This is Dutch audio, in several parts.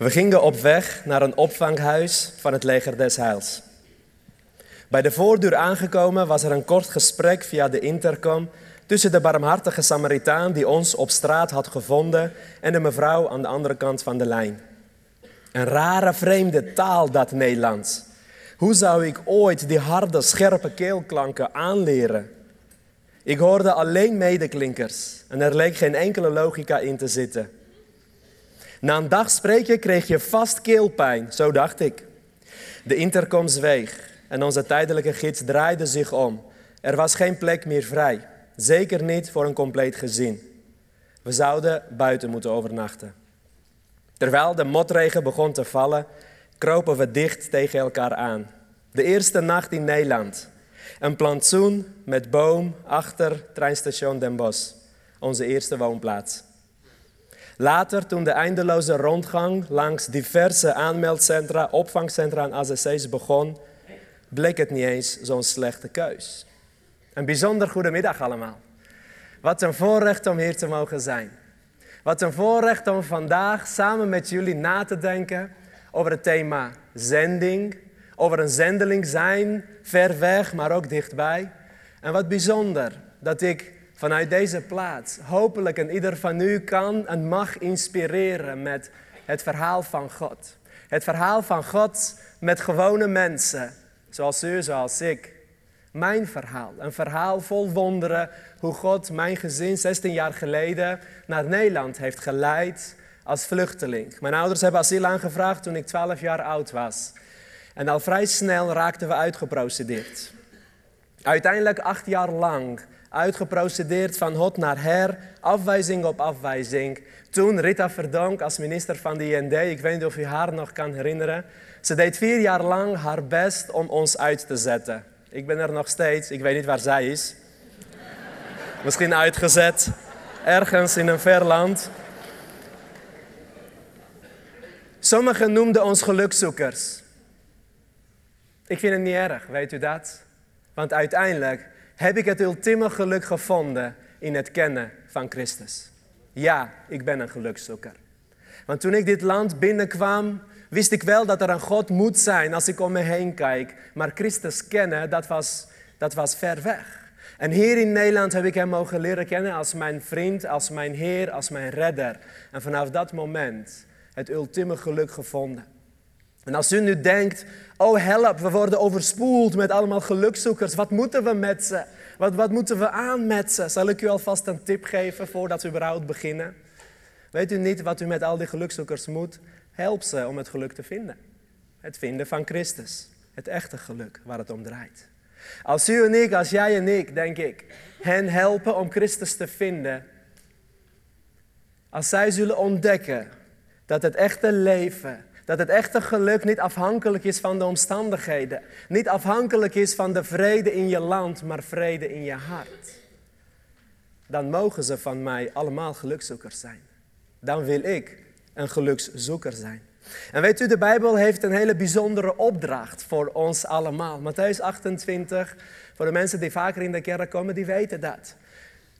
We gingen op weg naar een opvanghuis van het leger des Heils. Bij de voordeur aangekomen was er een kort gesprek via de intercom tussen de barmhartige Samaritaan die ons op straat had gevonden en de mevrouw aan de andere kant van de lijn. Een rare vreemde taal dat Nederlands. Hoe zou ik ooit die harde, scherpe keelklanken aanleren? Ik hoorde alleen medeklinkers en er leek geen enkele logica in te zitten. Na een dag spreken kreeg je vast keelpijn, zo dacht ik. De intercom zweeg en onze tijdelijke gids draaide zich om. Er was geen plek meer vrij, zeker niet voor een compleet gezin. We zouden buiten moeten overnachten. Terwijl de motregen begon te vallen, kropen we dicht tegen elkaar aan. De eerste nacht in Nederland. Een plantsoen met boom achter treinstation Den Bosch, onze eerste woonplaats. Later, toen de eindeloze rondgang langs diverse aanmeldcentra, opvangcentra en AZC's begon, bleek het niet eens zo'n slechte keus. Een bijzonder goede middag allemaal. Wat een voorrecht om hier te mogen zijn. Wat een voorrecht om vandaag samen met jullie na te denken over het thema zending, over een zendeling zijn, ver weg, maar ook dichtbij. En wat bijzonder dat ik vanuit deze plaats hopelijk en ieder van u kan en mag inspireren met het verhaal van God. Het verhaal van God met gewone mensen, zoals u, zoals ik. Mijn verhaal, een verhaal vol wonderen, hoe God mijn gezin 16 jaar geleden naar Nederland heeft geleid als vluchteling. Mijn ouders hebben asiel aangevraagd toen ik 12 jaar oud was. En al vrij snel raakten we uitgeprocedeerd. Uiteindelijk acht jaar lang uitgeprocedeerd van hot naar her, afwijzing op afwijzing. Toen Rita Verdonk als minister van de IND, ik weet niet of u haar nog kan herinneren, ze deed vier jaar lang haar best om ons uit te zetten. Ik ben er nog steeds, ik weet niet waar zij is. Misschien uitgezet, ergens in een ver land. Sommigen noemden ons gelukzoekers. Ik vind het niet erg, weet u dat? Want uiteindelijk heb ik het ultieme geluk gevonden in het kennen van Christus. Ja, ik ben een gelukzoeker. Want toen ik dit land binnenkwam, wist ik wel dat er een God moet zijn als ik om me heen kijk. Maar Christus kennen, dat was, dat was ver weg. En hier in Nederland heb ik hem mogen leren kennen als mijn vriend, als mijn Heer, als mijn redder. En vanaf dat moment het ultieme geluk gevonden. En als u nu denkt, oh help, we worden overspoeld met allemaal gelukzoekers. Wat moeten we met ze? Wat, wat moeten we aan met ze? Zal ik u alvast een tip geven voordat we überhaupt beginnen? Weet u niet wat u met al die gelukzoekers moet? Help ze om het geluk te vinden. Het vinden van Christus. Het echte geluk waar het om draait. Als u en ik, als jij en ik, denk ik, hen helpen om Christus te vinden. Als zij zullen ontdekken dat het echte leven dat het echte geluk niet afhankelijk is van de omstandigheden. Niet afhankelijk is van de vrede in je land, maar vrede in je hart. Dan mogen ze van mij allemaal gelukzoekers zijn. Dan wil ik een gelukszoeker zijn. En weet u, de Bijbel heeft een hele bijzondere opdracht voor ons allemaal. Matthäus 28, voor de mensen die vaker in de kerk komen, die weten dat.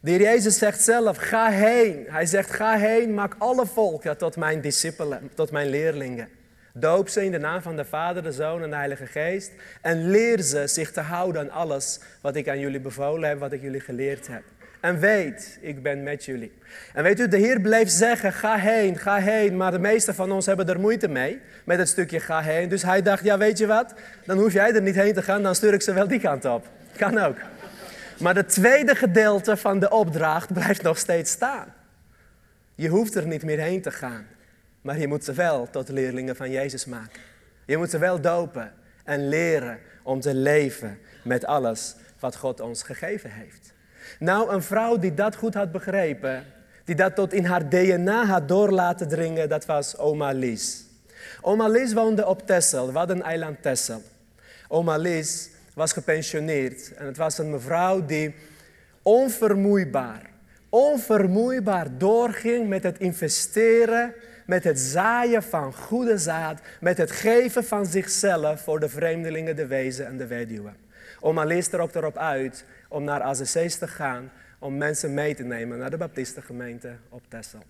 De heer Jezus zegt zelf, ga heen. Hij zegt, ga heen, maak alle volken tot mijn discipelen, tot mijn leerlingen. Doop ze in de naam van de Vader, de Zoon en de Heilige Geest. En leer ze zich te houden aan alles wat ik aan jullie bevolen heb, wat ik jullie geleerd heb. En weet, ik ben met jullie. En weet u, de Heer blijft zeggen, ga heen, ga heen. Maar de meeste van ons hebben er moeite mee, met het stukje ga heen. Dus hij dacht, ja weet je wat, dan hoef jij er niet heen te gaan, dan stuur ik ze wel die kant op. Kan ook. Maar het tweede gedeelte van de opdracht blijft nog steeds staan. Je hoeft er niet meer heen te gaan. Maar je moet ze wel tot leerlingen van Jezus maken. Je moet ze wel dopen en leren om te leven met alles wat God ons gegeven heeft. Nou, een vrouw die dat goed had begrepen, die dat tot in haar DNA had door laten dringen, dat was oma Lies. Oma Lies woonde op Texel, wat een eiland Texel. Oma Lies was gepensioneerd en het was een mevrouw die onvermoeibaar, onvermoeibaar doorging met het investeren met het zaaien van goede zaad, met het geven van zichzelf voor de vreemdelingen, de wezen en de weduwen. Oma leest er ook erop uit om naar AZC's te gaan, om mensen mee te nemen naar de Baptistengemeente op Texel.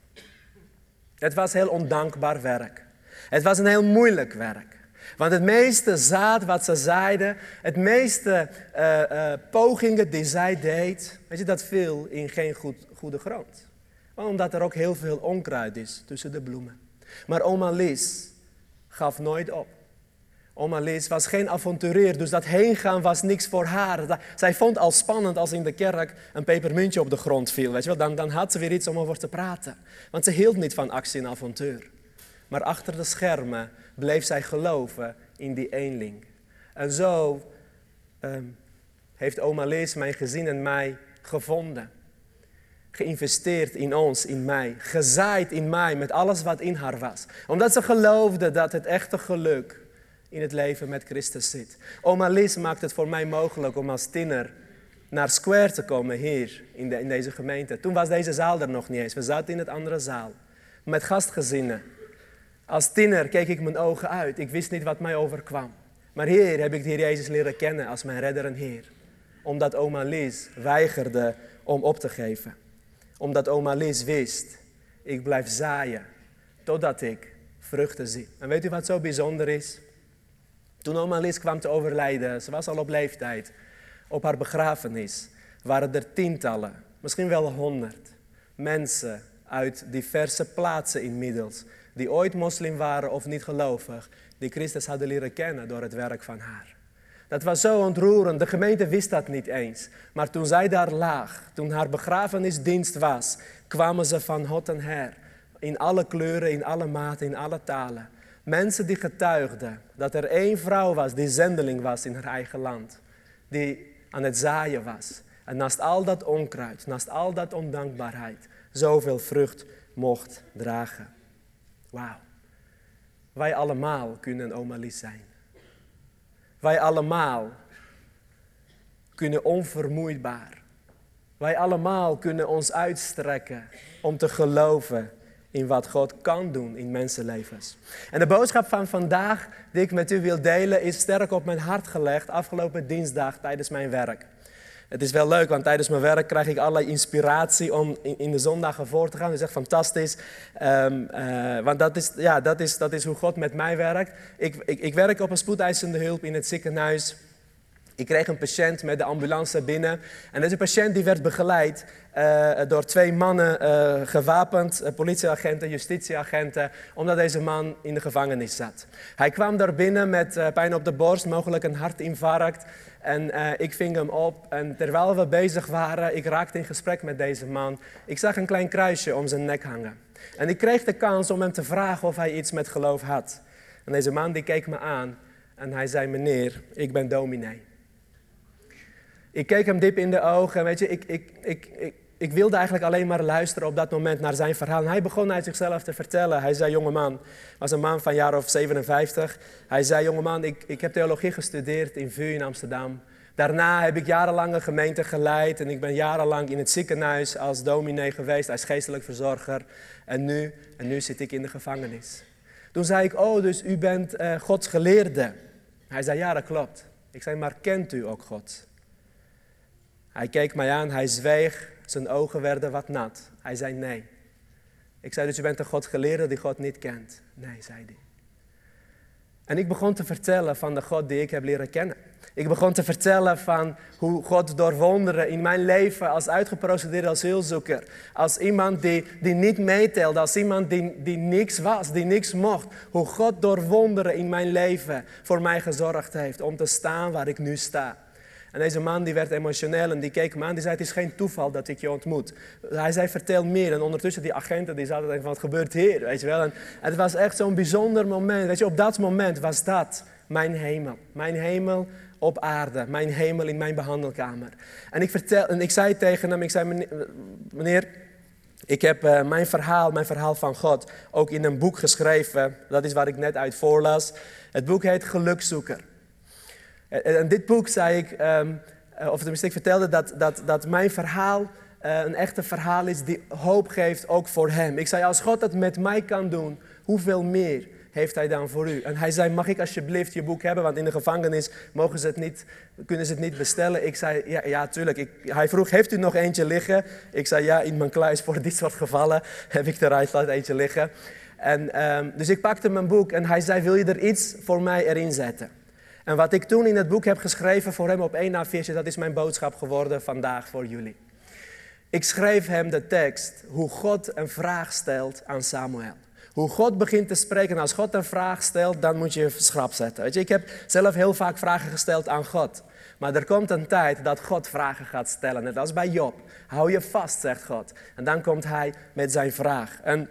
Het was heel ondankbaar werk. Het was een heel moeilijk werk. Want het meeste zaad wat ze zeiden, het meeste uh, pogingen die zij deed, weet je, dat viel in geen goed, goede grond. Omdat er ook heel veel onkruid is tussen de bloemen. Maar oma Lies gaf nooit op. Oma Lies was geen avonturier, dus dat heengaan was niks voor haar. Zij vond al spannend als in de kerk een pepermuntje op de grond viel. Weet je wel? Dan, dan had ze weer iets om over te praten. Want ze hield niet van actie en avontuur. Maar achter de schermen bleef zij geloven in die eenling. En zo ehm, heeft oma Lies mijn gezin en mij gevonden. Geïnvesteerd in ons, in mij. Gezaaid in mij met alles wat in haar was. Omdat ze geloofde dat het echte geluk in het leven met Christus zit. Oma Lies maakt het voor mij mogelijk om als tiener naar Square te komen hier in, de, in deze gemeente. Toen was deze zaal er nog niet eens. We zaten in het andere zaal. Met gastgezinnen. Als tiener keek ik mijn ogen uit. Ik wist niet wat mij overkwam. Maar hier heb ik de Jezus leren kennen als mijn redder en Heer. Omdat oma Lies weigerde om op te geven. Omdat oma Lies wist, ik blijf zaaien totdat ik vruchten zie. En weet u wat zo bijzonder is? Toen oma Lies kwam te overlijden, ze was al op leeftijd, op haar begrafenis waren er tientallen, misschien wel honderd mensen uit diverse plaatsen inmiddels, die ooit moslim waren of niet gelovig, die Christus hadden leren kennen door het werk van haar. Dat was zo ontroerend. De gemeente wist dat niet eens. Maar toen zij daar lag, toen haar begrafenisdienst was, kwamen ze van hot en her. In alle kleuren, in alle maten, in alle talen. Mensen die getuigden dat er één vrouw was die zendeling was in haar eigen land. Die aan het zaaien was. En naast al dat onkruid, naast al dat ondankbaarheid, zoveel vrucht mocht dragen. Wauw. Wij allemaal kunnen oma Lies zijn. Wij allemaal kunnen onvermoeidbaar. Wij allemaal kunnen ons uitstrekken om te geloven in wat God kan doen in mensenlevens. En de boodschap van vandaag die ik met u wil delen is sterk op mijn hart gelegd afgelopen dinsdag tijdens mijn werk. Het is wel leuk, want tijdens mijn werk krijg ik allerlei inspiratie om in, de zondagen voor te gaan. Dat is echt fantastisch. Um, uh, want dat is, ja, dat, is, dat is hoe God met mij werkt. Ik, ik, werk op een spoedeisende hulp in het ziekenhuis. Ik kreeg een patiënt met de ambulance binnen. En deze patiënt die werd begeleid uh, door twee mannen, uh, gewapend, uh, politieagenten, justitieagenten, omdat deze man in de gevangenis zat. Hij kwam daar binnen met pijn op de borst, mogelijk een hartinfarct. En ik ving hem op en terwijl we bezig waren, ik raakte in gesprek met deze man. Ik zag een klein kruisje om zijn nek hangen. En ik kreeg de kans om hem te vragen of hij iets met geloof had. En deze man die keek me aan en hij zei, meneer, ik ben dominee. Ik keek hem diep in de ogen en weet je, ik, ik, ik, ik, ik wilde eigenlijk alleen maar luisteren op dat moment naar zijn verhaal. Hij begon uit zichzelf te vertellen. Hij zei, jongeman, was een man van jaar of 57. Hij zei, jongeman, ik, ik heb theologie gestudeerd in VU in Amsterdam. Daarna heb ik jarenlang een gemeente geleid en ik ben jarenlang in het ziekenhuis als dominee geweest, als geestelijk verzorger. En nu, en nu zit ik in de gevangenis. Toen zei ik, oh, dus u bent uh, Gods geleerde. Hij zei, ja, dat klopt. Ik zei, maar kent u ook God? Hij keek mij aan, hij zweeg, zijn ogen werden wat nat. Hij zei nee. Ik zei dus, u bent een God geleerde die God niet kent. Nee, zei hij. En ik begon te vertellen van de God die ik heb leren kennen. Ik begon te vertellen van hoe God door wonderen in mijn leven als uitgeprocedeerde asielzoeker, als iemand die, die niet meetelde, als iemand die, die niks was, die niks mocht, hoe God door wonderen in mijn leven voor mij gezorgd heeft om te staan waar ik nu sta. En deze man die werd emotioneel en die keek me aan. Die zei, het is geen toeval dat ik je ontmoet. Hij zei, vertel meer. En ondertussen die agenten die zaten denken van, wat gebeurt hier? Weet je wel. En het was echt zo'n bijzonder moment. Weet je, op dat moment was dat mijn hemel. Mijn hemel op aarde. Mijn hemel in mijn behandelkamer. En ik, vertel, en ik zei tegen hem, ik zei, meneer... Ik heb uh, mijn verhaal, mijn verhaal van God, ook in een boek geschreven. Dat is waar ik net uit voorlas. Het boek heet Gelukzoeker. En dit boek zei ik, eh, of tenminste ik vertelde dat, dat, dat mijn verhaal uh, een echte verhaal is die hoop geeft ook voor hem. Ik zei, als God dat met mij kan doen, hoeveel meer heeft hij dan voor u? En hij zei, mag ik alsjeblieft je boek hebben? Want in de gevangenis mogen ze het niet, kunnen ze het niet bestellen. Ik zei, ja, ja tuurlijk. Hij vroeg, heeft u nog eentje liggen? Ik zei, ja, in mijn kluis voor dit soort gevallen heb ik eruit laten eentje liggen. En, ehm, dus ik pakte mijn boek en hij zei, wil je er iets voor mij erin zetten? En wat ik toen in het boek heb geschreven voor hem op één visje, dat is mijn boodschap geworden vandaag voor jullie. Ik schreef hem de tekst hoe God een vraag stelt aan Samuel. Hoe God begint te spreken. Als God een vraag stelt, dan moet je je schrap zetten. Weet je, ik heb zelf heel vaak vragen gesteld aan God. Maar er komt een tijd dat God vragen gaat stellen. Net als bij Job. Hou je vast, zegt God. En dan komt hij met zijn vraag. En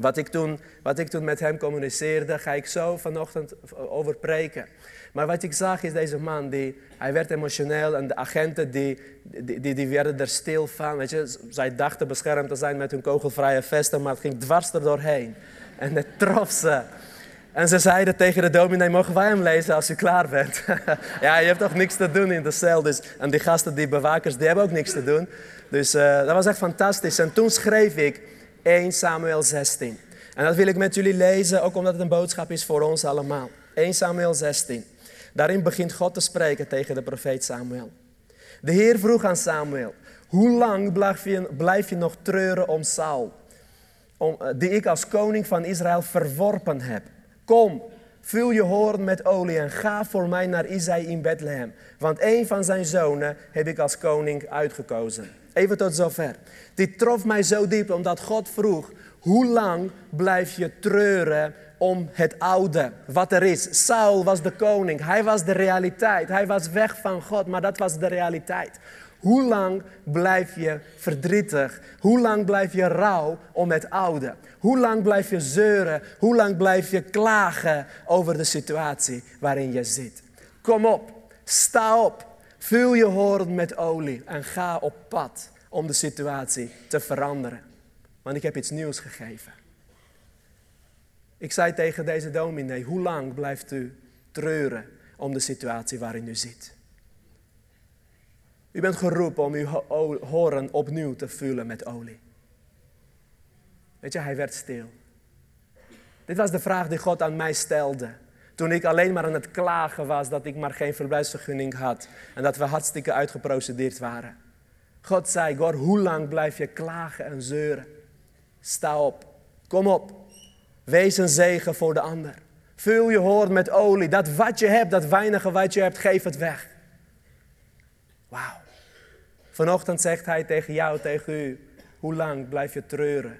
wat ik toen, wat ik toen met hem communiceerde, ga ik zo vanochtend over preken. Maar wat ik zag is deze man, die, hij werd emotioneel en de agenten die, die, die, die werden er stil van. Weet je, zij dachten beschermd te zijn met hun kogelvrije vesten, maar het ging dwars er doorheen. En het trof ze. En ze zeiden tegen de dominee, mogen wij hem lezen als u klaar bent? ja, je hebt toch niks te doen in de cel. Dus, en die gasten, die bewakers, die hebben ook niks te doen. Dus uh, dat was echt fantastisch. En toen schreef ik 1 Samuel 16. En dat wil ik met jullie lezen, ook omdat het een boodschap is voor ons allemaal. 1 Samuel 16. Daarin begint God te spreken tegen de profeet Samuel. De Heer vroeg aan Samuel, hoe lang blijf je, nog treuren om Saul, om, eh, die ik als koning van Israël verworpen heb? Kom, vul je hoorn met olie en ga voor mij naar Isaï in Bethlehem, want een van zijn zonen heb ik als koning uitgekozen. Even tot zover. Dit trof mij zo diep omdat God vroeg, hoe lang blijf je treuren om het oude, wat er is. Saul was de koning, hij was de realiteit. Hij was weg van God, maar dat was de realiteit. Hoe lang blijf je verdrietig? Hoe lang blijf je rouw om het oude? Hoe lang blijf je zeuren? Hoe lang blijf je klagen over de situatie waarin je zit? Kom op, sta op, vul je hoorn met olie en ga op pad om de situatie te veranderen. Want ik heb iets nieuws gegeven. Ik zei tegen deze dominee, hoe lang blijft u treuren om de situatie waarin u zit? U bent geroepen om uw horen opnieuw te vullen met olie. Weet je, hij werd stil. Dit was de vraag die God aan mij stelde. Toen ik alleen maar aan het klagen was dat ik maar geen verblijfsvergunning had. En dat we hartstikke uitgeprocedeerd waren. God zei, God, hoe lang blijf je klagen en zeuren? Sta op, kom op, Wees een zegen voor de ander. Vul je hoorn met olie. Dat wat je hebt, dat weinige wat je hebt, geef het weg. Wauw. Vanochtend zegt hij tegen jou, tegen u, hoe lang blijf je treuren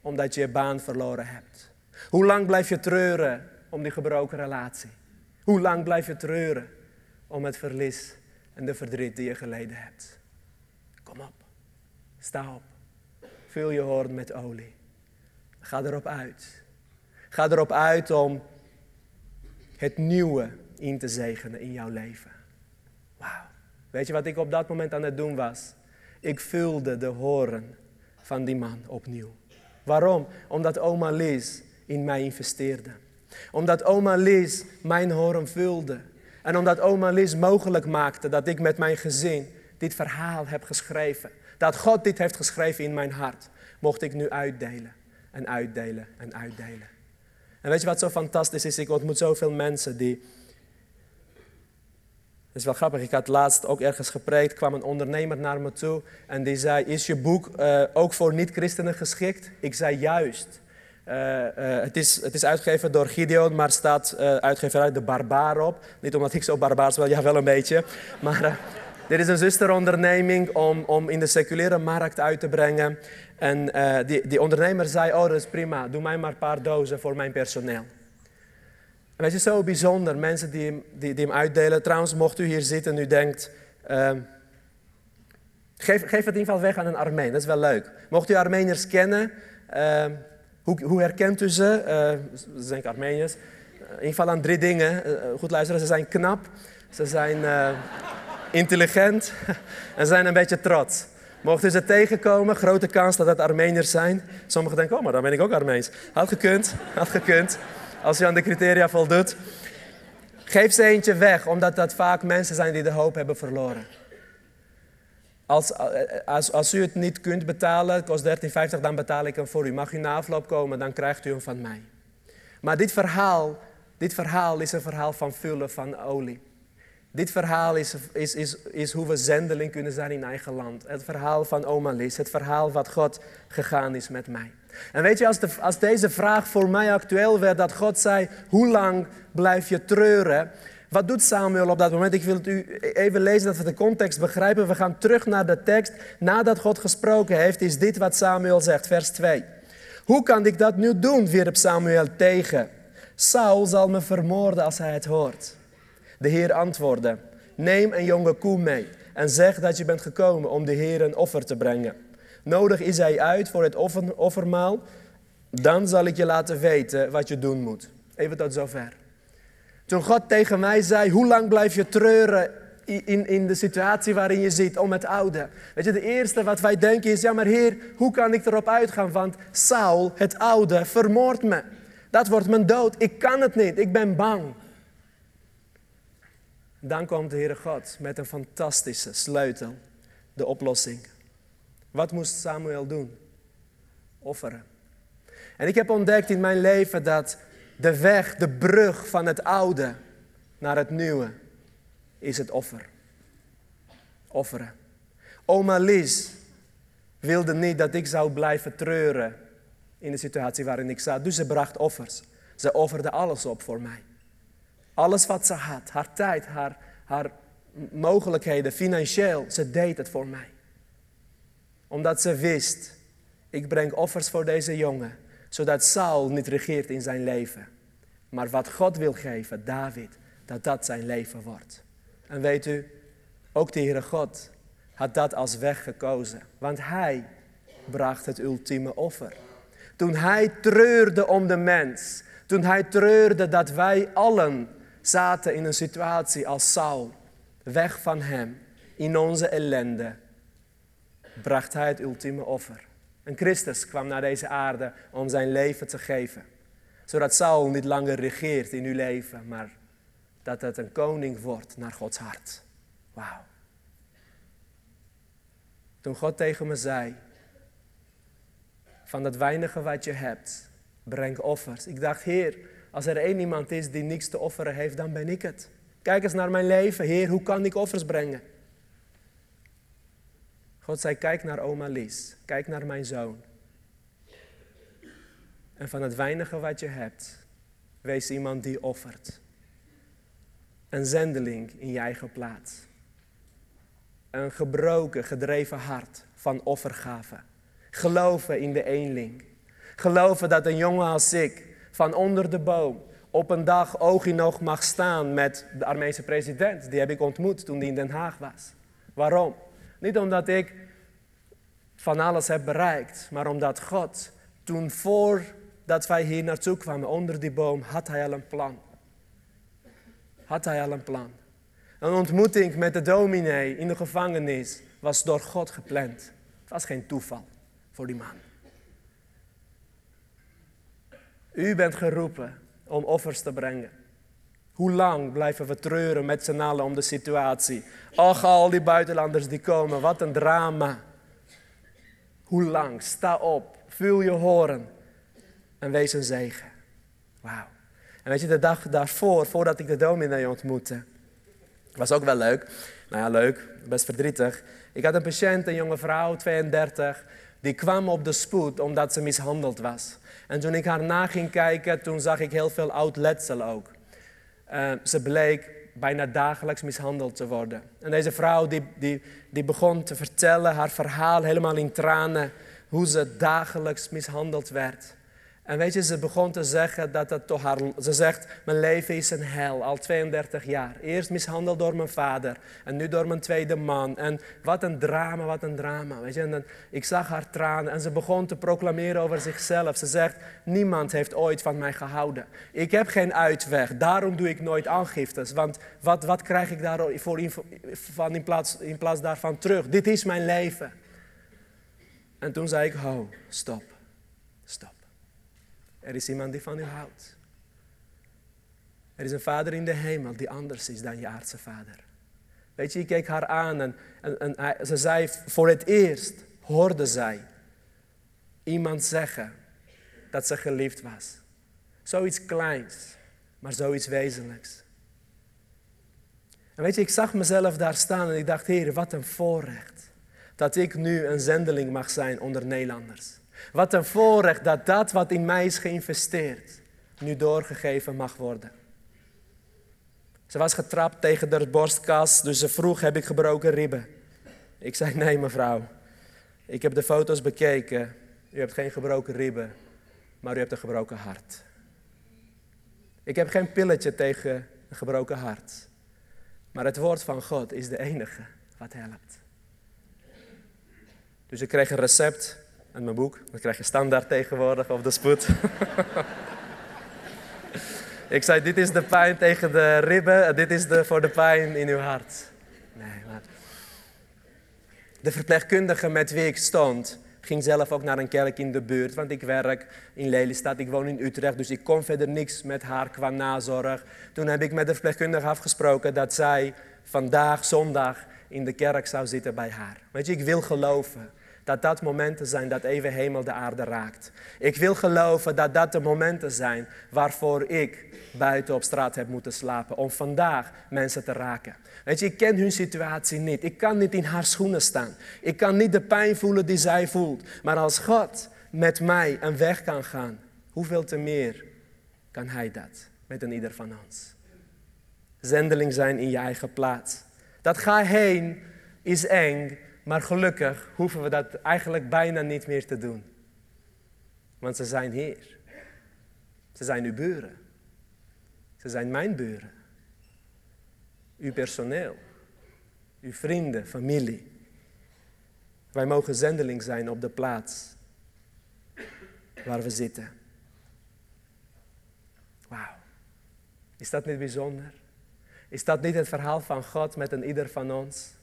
omdat je je baan verloren hebt? Hoe lang blijf je treuren om die gebroken relatie? Hoe lang blijf je treuren om het verlies en de verdriet die je geleden hebt? Kom op, sta op, vul je hoorn met olie. Ga erop uit. Ga erop uit om het nieuwe in te zegenen in jouw leven. Wauw. Weet je wat ik op dat moment aan het doen was? Ik vulde de horen van die man opnieuw. Waarom? Omdat oma Liz in mij investeerde. Omdat oma Liz mijn horen vulde. En omdat oma Liz mogelijk maakte dat ik met mijn gezin dit verhaal heb geschreven. Dat God dit heeft geschreven in mijn hart. Mocht ik nu uitdelen en uitdelen en uitdelen. En weet je wat zo fantastisch is? Ik ontmoet zoveel mensen die. Het is wel grappig, ik had laatst ook ergens gepreekt, kwam een ondernemer naar me toe en die zei, is je boek uh, ook voor niet-christenen geschikt? Ik zei juist. Uh, uh, het, is, het is uitgegeven door Gideon, maar staat uitgeverij De Barbaar op. Niet omdat ik zo barbaars ben, ja wel een beetje. Maar dit is een zusteronderneming om, om in de seculiere markt uit te brengen. En die, die ondernemer zei, oh dat is prima, doe mij maar een paar dozen voor mijn personeel. En weet je, zo bijzonder, mensen die, die, die hem uitdelen. Trouwens, mocht u hier zitten en u denkt, uh, geef, geef het in ieder geval weg aan een Armeen, dat is wel leuk. Mocht u Armeniërs kennen, uh, hoe, hoe, herkent u ze? Uh, ze zijn Armeniërs. In ieder geval aan drie dingen. goed luisteren, ze zijn knap, ze zijn intelligent en zijn een beetje trots. Mochten ze tegenkomen, grote kans dat het Armeniërs zijn. Sommigen denken, oh, maar dan ben ik ook Armeens. Had gekund, had gekund. Als je aan de criteria voldoet. Geef ze eentje weg, omdat dat vaak mensen zijn die de hoop hebben verloren. Als, als, als u het niet kunt betalen, kost 13,50, dan betaal ik hem voor u. Mag u na afloop komen, dan krijgt u hem van mij. Maar dit verhaal, dit verhaal is een verhaal van vullen van olie. Dit verhaal is, is, is, is hoe we zendeling kunnen zijn in eigen land. Het verhaal van oma Liz, het verhaal wat God gegaan is met mij. En weet je, als, de, als deze vraag voor mij actueel werd, dat God zei, hoe lang blijf je treuren? Wat doet Samuel op dat moment? Ik wil het u even lezen dat we de context begrijpen. We gaan terug naar de tekst. Nadat God gesproken heeft, is dit wat Samuel zegt, vers 2. Hoe kan ik dat nu doen? wierp Samuel tegen. Saul zal me vermoorden als hij het hoort. De Heer antwoordde: Neem een jonge koe mee en zeg dat je bent gekomen om de Heer een offer te brengen. Nodig is hij uit voor het offer, offermaal, dan zal ik je laten weten wat je doen moet. Even tot zover. Toen God tegen mij zei: Hoe lang blijf je treuren in, in de situatie waarin je zit om het oude? Weet je, de eerste wat wij denken is: Ja, maar Heer, hoe kan ik erop uitgaan? Want Saul, het oude, vermoordt me. Dat wordt mijn dood. Ik kan het niet. Ik ben bang. Dan komt de Heere God met een fantastische sleutel, de oplossing. Wat moest Samuel doen? Offeren. En ik heb ontdekt in mijn leven dat de weg, de brug van het oude naar het nieuwe, is het offer. Offeren. Oma Lies wilde niet dat ik zou blijven treuren in de situatie waarin ik zat. Dus ze bracht offers. Ze offerde alles op voor mij. Alles wat ze had, haar tijd, haar, haar mogelijkheden, financieel, ze deed het voor mij. Omdat ze wist, ik breng offers voor deze jongen, zodat Saul niet regeert in zijn leven. Maar wat God wil geven, David, dat dat zijn leven wordt. En weet u, ook de Heere God had dat als weg gekozen. Want Hij bracht het ultieme offer. Toen Hij treurde om de mens. Toen Hij treurde dat wij allen zaten in een situatie als Saul. Weg van Hem. In onze ellende. Bracht Hij het ultieme offer. En Christus kwam naar deze aarde om zijn leven te geven. Zodat Saul niet langer regeert in uw leven, maar dat het een koning wordt naar Gods hart. Wauw. Toen God tegen me zei, van dat weinige wat je hebt, breng offers. Ik dacht, Heer, als er één iemand is die niks te offeren heeft, dan ben ik het. Kijk eens naar mijn leven, Heer, hoe kan ik offers brengen? God zei, kijk naar oma Lies, kijk naar mijn zoon. En van het weinige wat je hebt, wees iemand die offert. Een zendeling in je eigen plaats. Een gebroken, gedreven hart van offergave. Geloven in de eenling. Geloven dat een jongen als ik van onder de boom op een dag oog in oog mag staan met de Armeense president. Die heb ik ontmoet toen hij in Den Haag was. Waarom? Niet omdat ik van alles heb bereikt, maar omdat God toen voordat wij hier naartoe kwamen onder die boom, had hij al een plan. Had hij al een plan. Een ontmoeting met de dominee in de gevangenis was door God gepland. Het was geen toeval voor die man. U bent geroepen om offers te brengen. Hoe lang blijven we treuren met z'n allen om de situatie? Ach, al die buitenlanders die komen, wat een drama. Hoe lang? Sta op, vul je horen en wees een zegen. Wauw. En weet je, de dag daarvoor, voordat ik de dominee ontmoette, was ook wel leuk. Nou ja, leuk, best verdrietig. Ik had een patiënt, een jonge vrouw, 32, die kwam op de spoed omdat ze mishandeld was. En toen ik haar na ging kijken, toen zag ik heel veel oud letsel ook. Uh, ze bleek bijna dagelijks mishandeld te worden. En deze vrouw die, die, die begon te vertellen haar verhaal helemaal in tranen, hoe ze dagelijks mishandeld werd. En weet je, ze begon te zeggen dat het toch haar... Ze zegt, mijn leven is een hel, al 32 jaar. Eerst mishandeld door mijn vader en nu door mijn tweede man. En wat een drama, wat een drama. Weet je, en dan, ik zag haar tranen en ze begon te proclameren over zichzelf. Ze zegt, niemand heeft ooit van mij gehouden. Ik heb geen uitweg, daarom doe ik nooit aangiftes. Want wat, wat krijg ik daarvoor van in plaats, in plaats daarvan terug? Dit is mijn leven. En toen zei ik, ho, stop, stop. Er is iemand die van u houdt. Er is een vader in de hemel die anders is dan je aardse vader. Weet je, ik keek haar aan en, en, ze zei voor het eerst, hoorde zij iemand zeggen dat ze geliefd was. Zoiets kleins, maar zoiets wezenlijks. En weet je, ik zag mezelf daar staan en ik dacht, Heer, wat een voorrecht dat ik nu een zendeling mag zijn onder Nederlanders. Wat een voorrecht dat dat wat in mij is geïnvesteerd, nu doorgegeven mag worden. Ze was getrapt tegen de borstkas, dus ze vroeg: Heb ik gebroken ribben? Ik zei: Nee, mevrouw. Ik heb de foto's bekeken. U hebt geen gebroken ribben, maar u hebt een gebroken hart. Ik heb geen pilletje tegen een gebroken hart. Maar het woord van God is de enige wat helpt. Dus ik kreeg een recept uit mijn boek. Dat krijg je standaard tegenwoordig op de spoed. ik zei, dit is de pijn tegen de ribben, dit is de, voor de pijn in uw hart. Nee, maar... De verpleegkundige met wie ik stond, ging zelf ook naar een kerk in de buurt, want ik werk in Lelystad, ik woon in Utrecht, dus ik kon verder niks met haar qua nazorg. Toen heb ik met de verpleegkundige afgesproken dat zij vandaag, zondag, in de kerk zou zitten bij haar. Weet je, ik wil geloven dat dat momenten zijn dat even hemel de aarde raakt. Ik wil geloven dat dat de momenten zijn waarvoor ik buiten op straat heb moeten slapen. Om vandaag mensen te raken. Weet je, ik ken hun situatie niet. Ik kan niet in haar schoenen staan. Ik kan niet de pijn voelen die zij voelt. Maar als God met mij een weg kan gaan, hoeveel te meer kan Hij dat met een ieder van ons? Zendeling zijn in je eigen plaats. Dat ga heen is eng, maar gelukkig hoeven we dat eigenlijk bijna niet meer te doen. Want ze zijn hier. Ze zijn uw buren. Ze zijn mijn buren. Uw personeel. Uw vrienden, familie. Wij mogen zendeling zijn op de plaats waar we zitten. Wauw. Is dat niet bijzonder? Is dat niet het verhaal van God met een ieder van ons?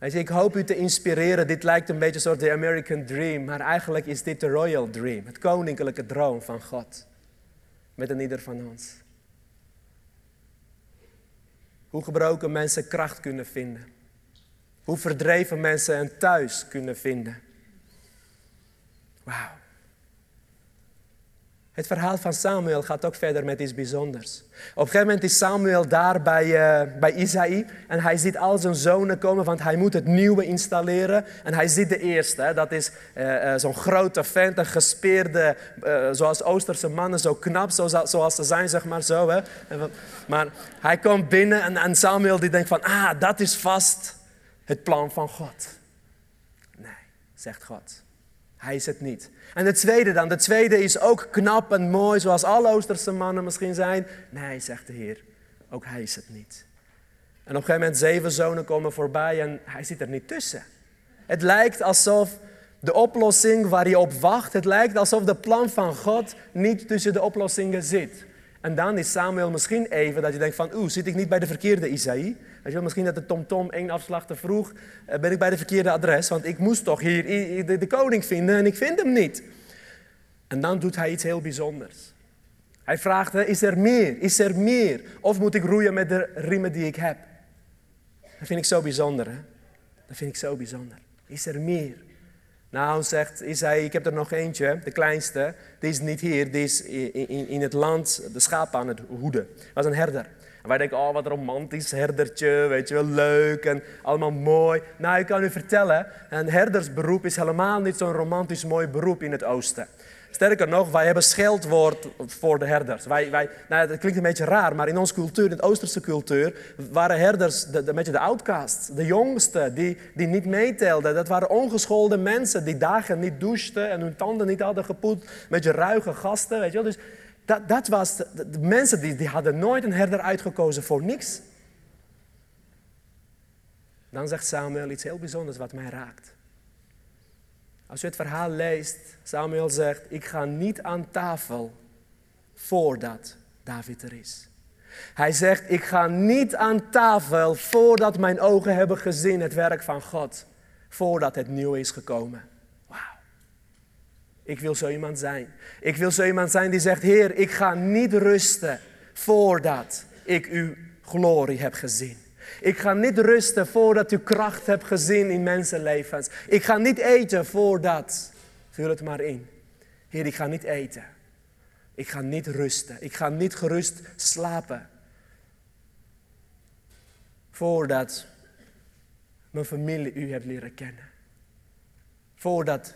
Weet je, ik hoop u te inspireren. Dit lijkt een beetje soort de American Dream, maar eigenlijk is dit de Royal Dream, het koninklijke droom van God. Met een ieder van ons. Hoe gebroken mensen kracht kunnen vinden. Hoe verdreven mensen een thuis kunnen vinden. Wauw. Het verhaal van Samuel gaat ook verder met iets bijzonders. Op een gegeven moment is Samuel daar bij, uh, bij Isaïe en hij ziet al zijn zonen komen, want hij moet het nieuwe installeren. En hij ziet de eerste, dat is uh, uh, zo'n grote vent, een gespeerde, zoals Oosterse mannen, zo knap zoals, zoals ze zijn, zeg maar zo. Hè. Maar hij komt binnen en, en Samuel die denkt van, ah, dat is vast het plan van God. Nee, zegt God. Hij is het niet. En de tweede dan, de tweede is ook knap en mooi, zoals alle Oosterse mannen misschien zijn. Nee, zegt de Heer, ook hij is het niet. En op een gegeven moment zeven zonen komen voorbij en hij zit er niet tussen. Het lijkt alsof de oplossing waar hij op wacht, het lijkt alsof de plan van God niet tussen de oplossingen zit. En dan is Samuel misschien even dat je denkt van, oeh, zit ik niet bij de verkeerde Isaïe? Weet je misschien dat de TomTom één afslag te vroeg, eh, ben ik bij de verkeerde adres, want ik moest toch hier de, de koning vinden en ik vind hem niet. En dan doet hij iets heel bijzonders. Hij vraagt, is er meer? Is er meer? Of moet ik roeien met de riemen die ik heb? Dat vind ik zo bijzonder, hè? Dat vind ik zo bijzonder. Is er meer? Nou, zegt ik heb er nog eentje, de kleinste. Die is niet hier, die is in, in, het land de schapen aan het hoeden. Was een herder. En wij denken, oh wat romantisch herdertje, weet je wel, leuk en allemaal mooi. Nou, ik kan u vertellen, een herdersberoep is helemaal niet zo'n romantisch mooi beroep in het oosten. Sterker nog, wij hebben scheldwoord voor de herders. Wij, wij, nou, dat klinkt een beetje raar, maar in onze cultuur, in de Oosterse cultuur, waren herders de, de, beetje de outcasts. De jongsten, die, die niet meetelden. Dat waren ongeschoolde mensen die dagen niet douchten en hun tanden niet hadden gepoet. Een beetje ruige gasten, weet je wel. Dus dat, dat was, de, de mensen die, die hadden nooit een herder uitgekozen voor niks. Dan zegt Samuel iets heel bijzonders wat mij raakt. Als u het verhaal leest, Samuel zegt, ik ga niet aan tafel voordat David er is. Hij zegt, ik ga niet aan tafel voordat mijn ogen hebben gezien het werk van God, voordat het nieuw is gekomen. Wauw. Ik wil zo iemand zijn. Ik wil zo iemand zijn die zegt, Heer, ik ga niet rusten voordat ik uw glorie heb gezien. Ik ga niet rusten voordat u kracht hebt gezien in mensenlevens. Ik ga niet eten voordat. Vul het maar in. Heer, ik ga niet eten. Ik ga niet rusten. Ik ga niet gerust slapen. Voordat mijn familie u hebt leren kennen. Voordat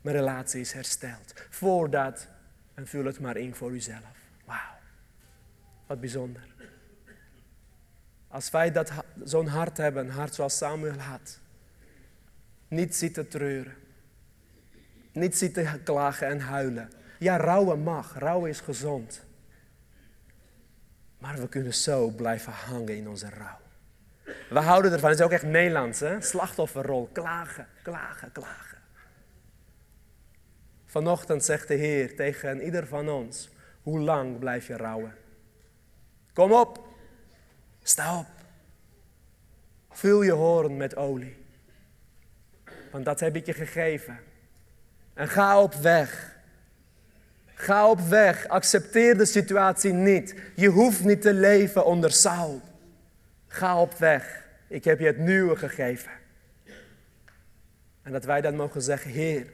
mijn relatie is hersteld. Voordat, en vul het maar in voor uzelf. Wauw, wat bijzonder. Als wij dat, zo'n hart hebben, een hart zoals Samuel had. Niet zitten treuren. Niet zitten klagen en huilen. Ja, rouwen mag. Rouwen is gezond. Maar we kunnen zo blijven hangen in onze rouw. We houden ervan. Het is ook echt Nederlands, hè? Slachtofferrol. Klagen, klagen, klagen. Vanochtend zegt de Heer tegen ieder van ons: Hoe lang blijf je rouwen? Kom op. Sta op. Vul je horen met olie. Want dat heb ik je gegeven. En ga op weg. Ga op weg. Accepteer de situatie niet. Je hoeft niet te leven onder Saul. Ga op weg. Ik heb je het nieuwe gegeven. En dat wij dan mogen zeggen: Heer,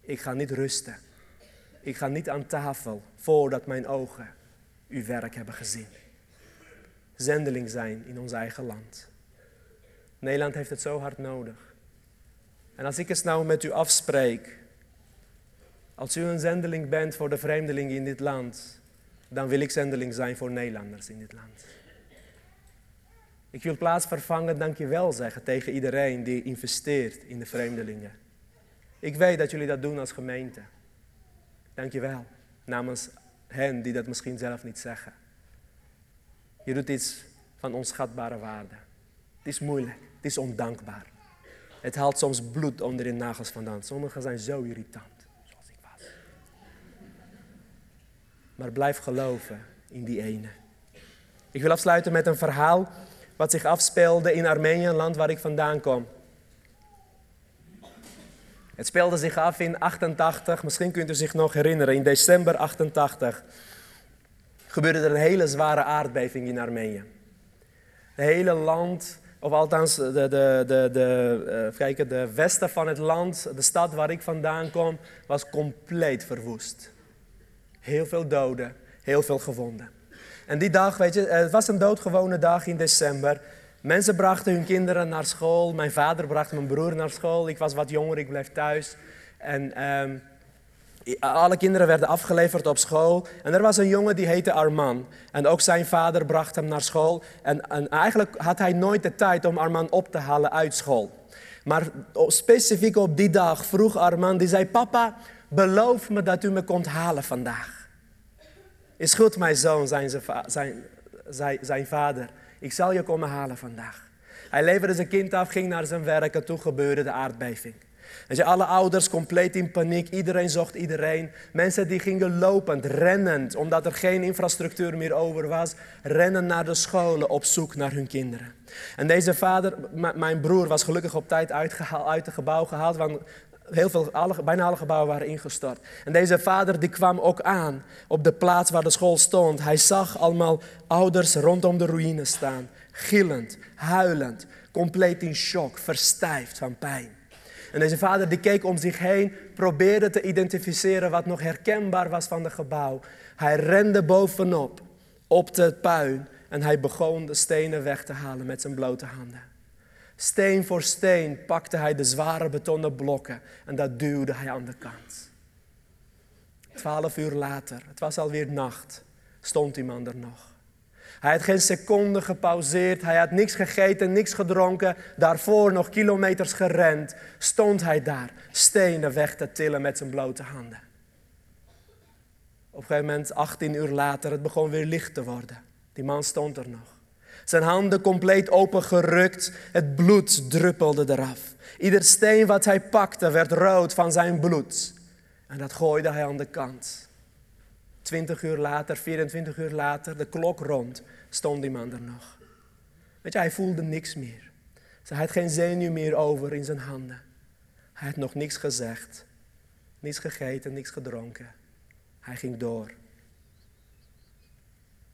ik ga niet rusten. Ik ga niet aan tafel voordat mijn ogen uw werk hebben gezien. Zendeling zijn in ons eigen land. Nederland heeft het zo hard nodig. En als ik eens nou met u afspreek, als u een zendeling bent voor de vreemdelingen in dit land, dan wil ik zendeling zijn voor Nederlanders in dit land. Ik wil plaatsvervangend dankjewel zeggen tegen iedereen die investeert in de vreemdelingen. Ik weet dat jullie dat doen als gemeente. Dankjewel. Namens hen die dat misschien zelf niet zeggen. Je doet iets van onschatbare waarde. Het is moeilijk. Het is ondankbaar. Het haalt soms bloed onder de nagels vandaan. Sommigen zijn zo irritant, zoals ik was. Maar blijf geloven in die ene. Ik wil afsluiten met een verhaal wat zich afspeelde in Armenië, een land waar ik vandaan kom. Het speelde zich af in 88, misschien kunt u zich nog herinneren, in december 88 gebeurde er een hele zware aardbeving in Armenië. Het hele land, of althans de, de, de, de, uh, kijken, de westen van het land, de stad waar ik vandaan kom, was compleet verwoest. Heel veel doden, heel veel gewonden. En die dag, weet je, het was een doodgewone dag in december. Mensen brachten hun kinderen naar school. Mijn vader bracht mijn broer naar school. Ik was wat jonger, ik bleef thuis. En um, alle kinderen werden afgeleverd op school. En er was een jongen die heette Arman. En ook zijn vader bracht hem naar school. En, en eigenlijk had hij nooit de tijd om Arman op te halen uit school. Maar specifiek op die dag vroeg Arman, die zei, papa, beloof me dat u me komt halen vandaag. Is goed, mijn zoon, zijn, zijn, zijn, zijn vader. Ik zal je komen halen vandaag. Hij leverde zijn kind af, ging naar zijn werk en toen gebeurde de aardbeving. Weet je, alle ouders compleet in paniek, iedereen zocht iedereen. Mensen die gingen lopend, rennend, omdat er geen infrastructuur meer over was, rennen naar de scholen op zoek naar hun kinderen. En deze vader, mijn broer, was gelukkig op tijd uitgehaald, uit het gebouw gehaald, want heel veel, alle, bijna alle gebouwen waren ingestort. En deze vader die kwam ook aan op de plaats waar de school stond. Hij zag allemaal ouders rondom de ruïne staan, gillend, huilend, compleet in shock, verstijfd van pijn. En deze vader die keek om zich heen, probeerde te identificeren wat nog herkenbaar was van het gebouw. Hij rende bovenop, op het puin, en hij begon de stenen weg te halen met zijn blote handen. Steen voor steen pakte hij de zware betonnen blokken en dat duwde hij aan de kant. Twaalf uur later, het was alweer nacht, stond die man er nog. Hij had geen seconde gepauzeerd, hij had niks gegeten, niks gedronken, daarvoor nog kilometers gerend. Stond hij daar, stenen weg te tillen met zijn blote handen. Op een gegeven moment, 18 uur later, het begon weer licht te worden. Die man stond er nog. Zijn handen compleet opengerukt, het bloed druppelde eraf. Ieder steen wat hij pakte werd rood van zijn bloed. En dat gooide hij aan de kant. 20 uur later, 24 uur later, de klok rond, stond die man er nog. Weet je, hij voelde niks meer. Hij had geen zenuw meer over in zijn handen. Hij had nog niks gezegd, niets gegeten, niks gedronken. Hij ging door.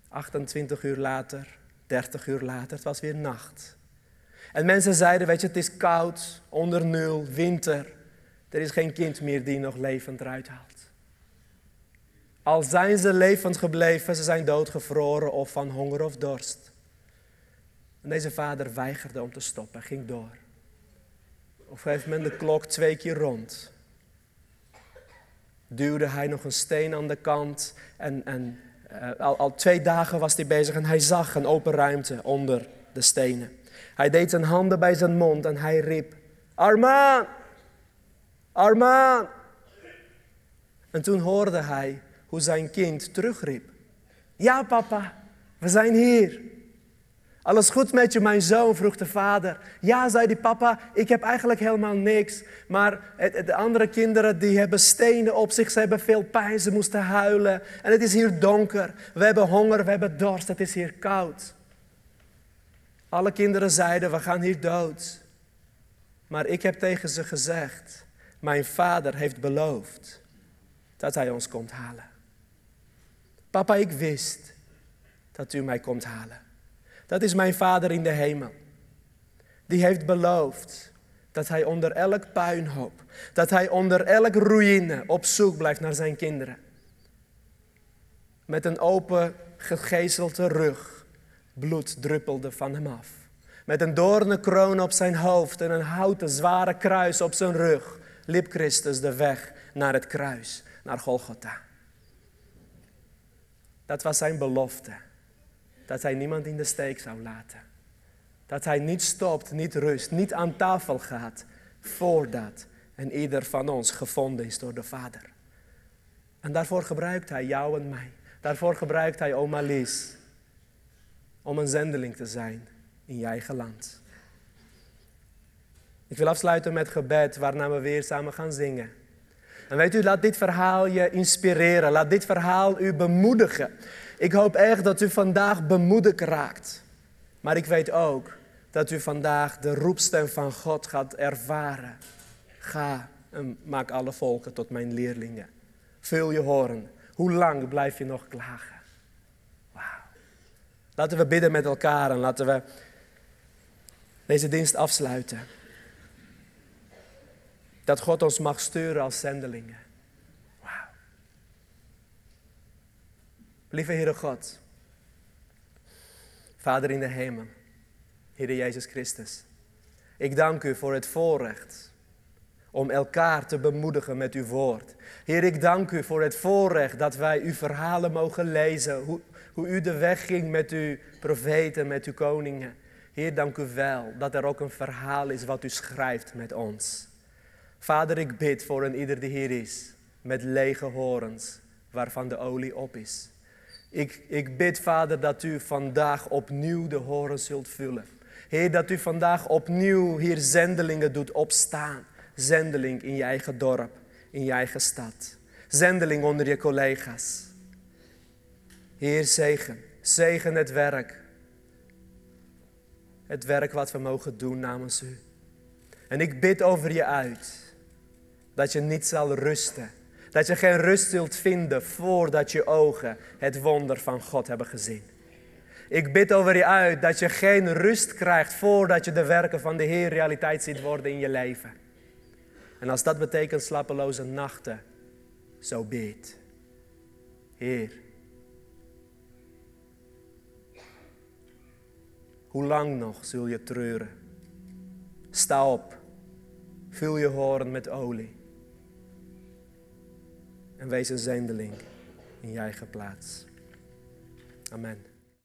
28 uur later, 30 uur later, het was weer nacht. En mensen zeiden, weet je, het is koud, onder nul, winter. Er is geen kind meer die nog levend eruit haalt. Al zijn ze levend gebleven, ze zijn doodgevroren of van honger of dorst. En deze vader weigerde om te stoppen, ging door. Op een gegeven moment de klok twee keer rond. duwde hij nog een steen aan de kant. En, en uh, al, al twee dagen was hij bezig en hij zag een open ruimte onder de stenen. Hij deed zijn handen bij zijn mond en hij riep: Armaan! Armaan! En toen hoorde hij hoe zijn kind terugriep: Ja, papa, we zijn hier. Alles goed met je, mijn zoon? vroeg de vader. Ja, zei die papa, ik heb eigenlijk helemaal niks. Maar de andere kinderen die hebben stenen op zich, ze hebben veel pijn, ze moesten huilen. En het is hier donker, we hebben honger, we hebben dorst, het is hier koud. Alle kinderen zeiden, we gaan hier dood. Maar ik heb tegen ze gezegd, mijn vader heeft beloofd dat hij ons komt halen. Papa, ik wist dat u mij komt halen. Dat is mijn Vader in de hemel. Die heeft beloofd dat hij onder elk puinhoop, dat hij onder elk ruïne op zoek blijft naar zijn kinderen. Met een open, gegezelde rug, bloed druppelde van hem af. Met een doornenkroon op zijn hoofd en een houten zware kruis op zijn rug, liep Christus de weg naar het kruis, naar Golgotha. Dat was zijn belofte dat hij niemand in de steek zou laten. Dat hij niet stopt, niet rust, niet aan tafel gaat voordat en ieder van ons gevonden is door de Vader. En daarvoor gebruikt hij jou en mij. Daarvoor gebruikt hij oma Lies om een zendeling te zijn in je eigen land. Ik wil afsluiten met gebed waarna we weer samen gaan zingen. En weet u, laat dit verhaal je inspireren. Laat dit verhaal u bemoedigen. Ik hoop echt dat u vandaag bemoedigd raakt. Maar ik weet ook dat u vandaag de roepstem van God gaat ervaren. Ga en maak alle volken tot mijn leerlingen. Vul je horen. Hoe lang blijf je nog klagen? Wauw. Laten we bidden met elkaar en laten we deze dienst afsluiten. Dat God ons mag sturen als zendelingen. Lieve Heere God, Vader in de hemel, Heere Jezus Christus, ik dank u voor het voorrecht om elkaar te bemoedigen met uw woord. Heer, ik dank u voor het voorrecht dat wij uw verhalen mogen lezen, hoe, hoe u de weg ging met uw profeten, met uw koningen. Heer, dank u wel dat er ook een verhaal is wat u schrijft met ons. Vader, ik bid voor een ieder die hier is, met lege horens, waarvan de olie op is. Ik, ik bid, Vader, dat u vandaag opnieuw de horen zult vullen. Heer, dat u vandaag opnieuw hier zendelingen doet opstaan. Zendeling in je eigen dorp, in je eigen stad. Zendeling onder je collega's. Heer, zegen. Zegen het werk. Het werk wat we mogen doen namens u. En ik bid over je uit dat je niet zal rusten dat je geen rust zult vinden voordat je ogen het wonder van God hebben gezien. Ik bid over je uit dat je geen rust krijgt voordat je de werken van de Heer realiteit ziet worden in je leven. En als dat betekent slapeloze nachten, zo bid. Heer, hoe lang nog zul je treuren? Sta op, vul je horen met olie en wees een zendeling in je eigen plaats. Amen.